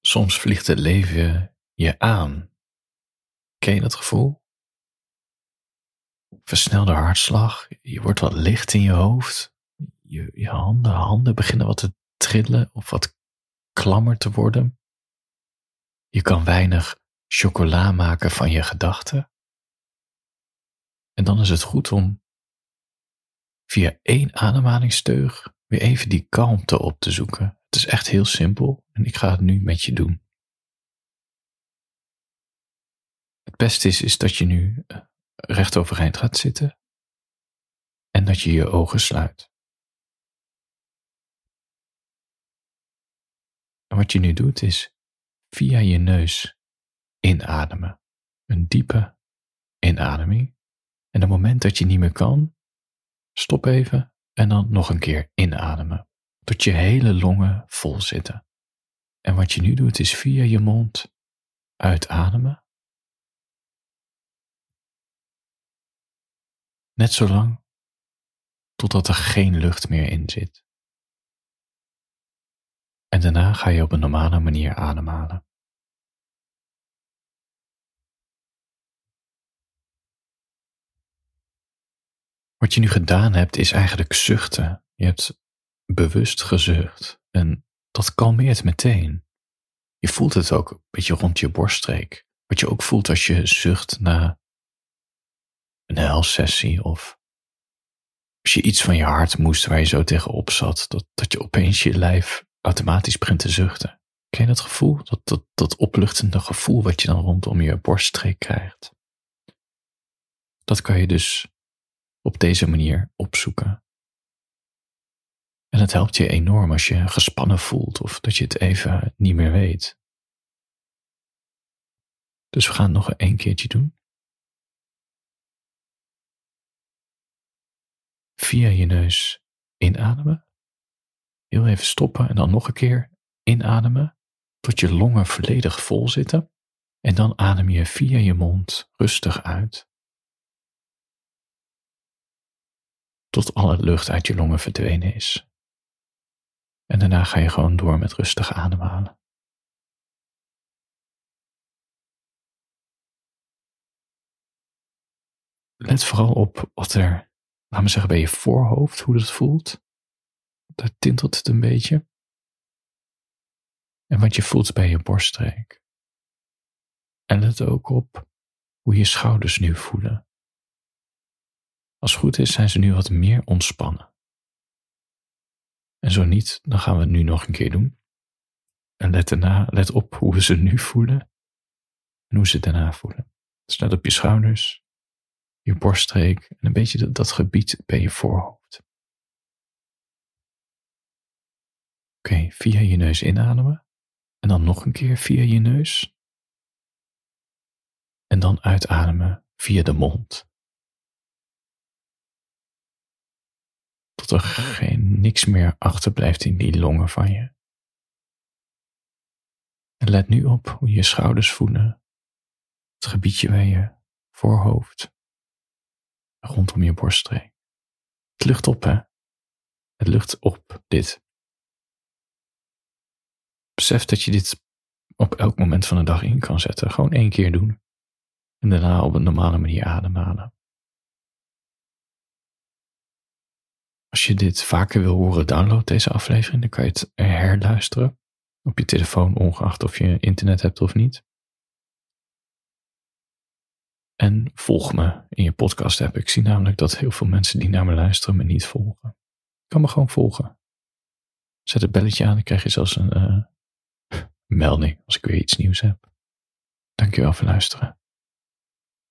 soms vliegt het leven je aan. Ken je dat gevoel? Versnelde hartslag, je wordt wat licht in je hoofd, je, je handen, handen beginnen wat te trillen of wat klammer te worden. Je kan weinig chocola maken van je gedachten. En dan is het goed om via één ademhalingsteug weer even die kalmte op te zoeken. Het is echt heel simpel en ik ga het nu met je doen. Het beste is, is dat je nu eh, recht overeind gaat zitten en dat je je ogen sluit. En wat je nu doet is via je neus inademen. Een diepe inademing. En op het moment dat je niet meer kan, stop even en dan nog een keer inademen. Tot je hele longen vol zitten. En wat je nu doet is via je mond uitademen. Net zolang totdat er geen lucht meer in zit. En daarna ga je op een normale manier ademhalen. Wat je nu gedaan hebt is eigenlijk zuchten. Je hebt bewust gezucht en dat kalmeert meteen. Je voelt het ook een beetje rond je borststreek. Wat je ook voelt als je zucht na een helsessie of als je iets van je hart moest waar je zo tegenop zat, dat, dat je opeens je lijf automatisch begint te zuchten. Ken je dat gevoel? Dat, dat, dat opluchtende gevoel wat je dan rondom je borststreek krijgt. Dat kan je dus op deze manier opzoeken. En het helpt je enorm als je gespannen voelt of dat je het even niet meer weet. Dus we gaan het nog een keertje doen. Via je neus inademen. Heel even stoppen en dan nog een keer inademen tot je longen volledig vol zitten. En dan adem je via je mond rustig uit. Tot alle lucht uit je longen verdwenen is. En daarna ga je gewoon door met rustig ademhalen. Let vooral op wat er, laten we zeggen, bij je voorhoofd, hoe dat voelt. Daar tintelt het een beetje. En wat je voelt bij je borststreek. En let ook op hoe je schouders nu voelen. Als het goed is, zijn ze nu wat meer ontspannen. En zo niet, dan gaan we het nu nog een keer doen. En let, daarna, let op hoe we ze nu voelen en hoe ze daarna voelen. Dus let op je schouders, je borststreek en een beetje dat, dat gebied bij je voorhoofd. Oké, via je neus inademen. En dan nog een keer via je neus. En dan uitademen via de mond. Tot er geen niks meer achterblijft in die longen van je. En let nu op hoe je schouders voelen. Het gebiedje bij je voorhoofd. Rondom je borststreek. Het lucht op, hè? Het lucht op, dit. Besef dat je dit op elk moment van de dag in kan zetten. Gewoon één keer doen. En daarna op een normale manier ademhalen. Als je dit vaker wil horen, download deze aflevering. Dan kan je het herluisteren op je telefoon, ongeacht of je internet hebt of niet. En volg me in je podcast app. Ik zie namelijk dat heel veel mensen die naar me luisteren me niet volgen. Kan me gewoon volgen. Zet het belletje aan, dan krijg je zelfs een uh, melding als ik weer iets nieuws heb. Dankjewel voor luisteren.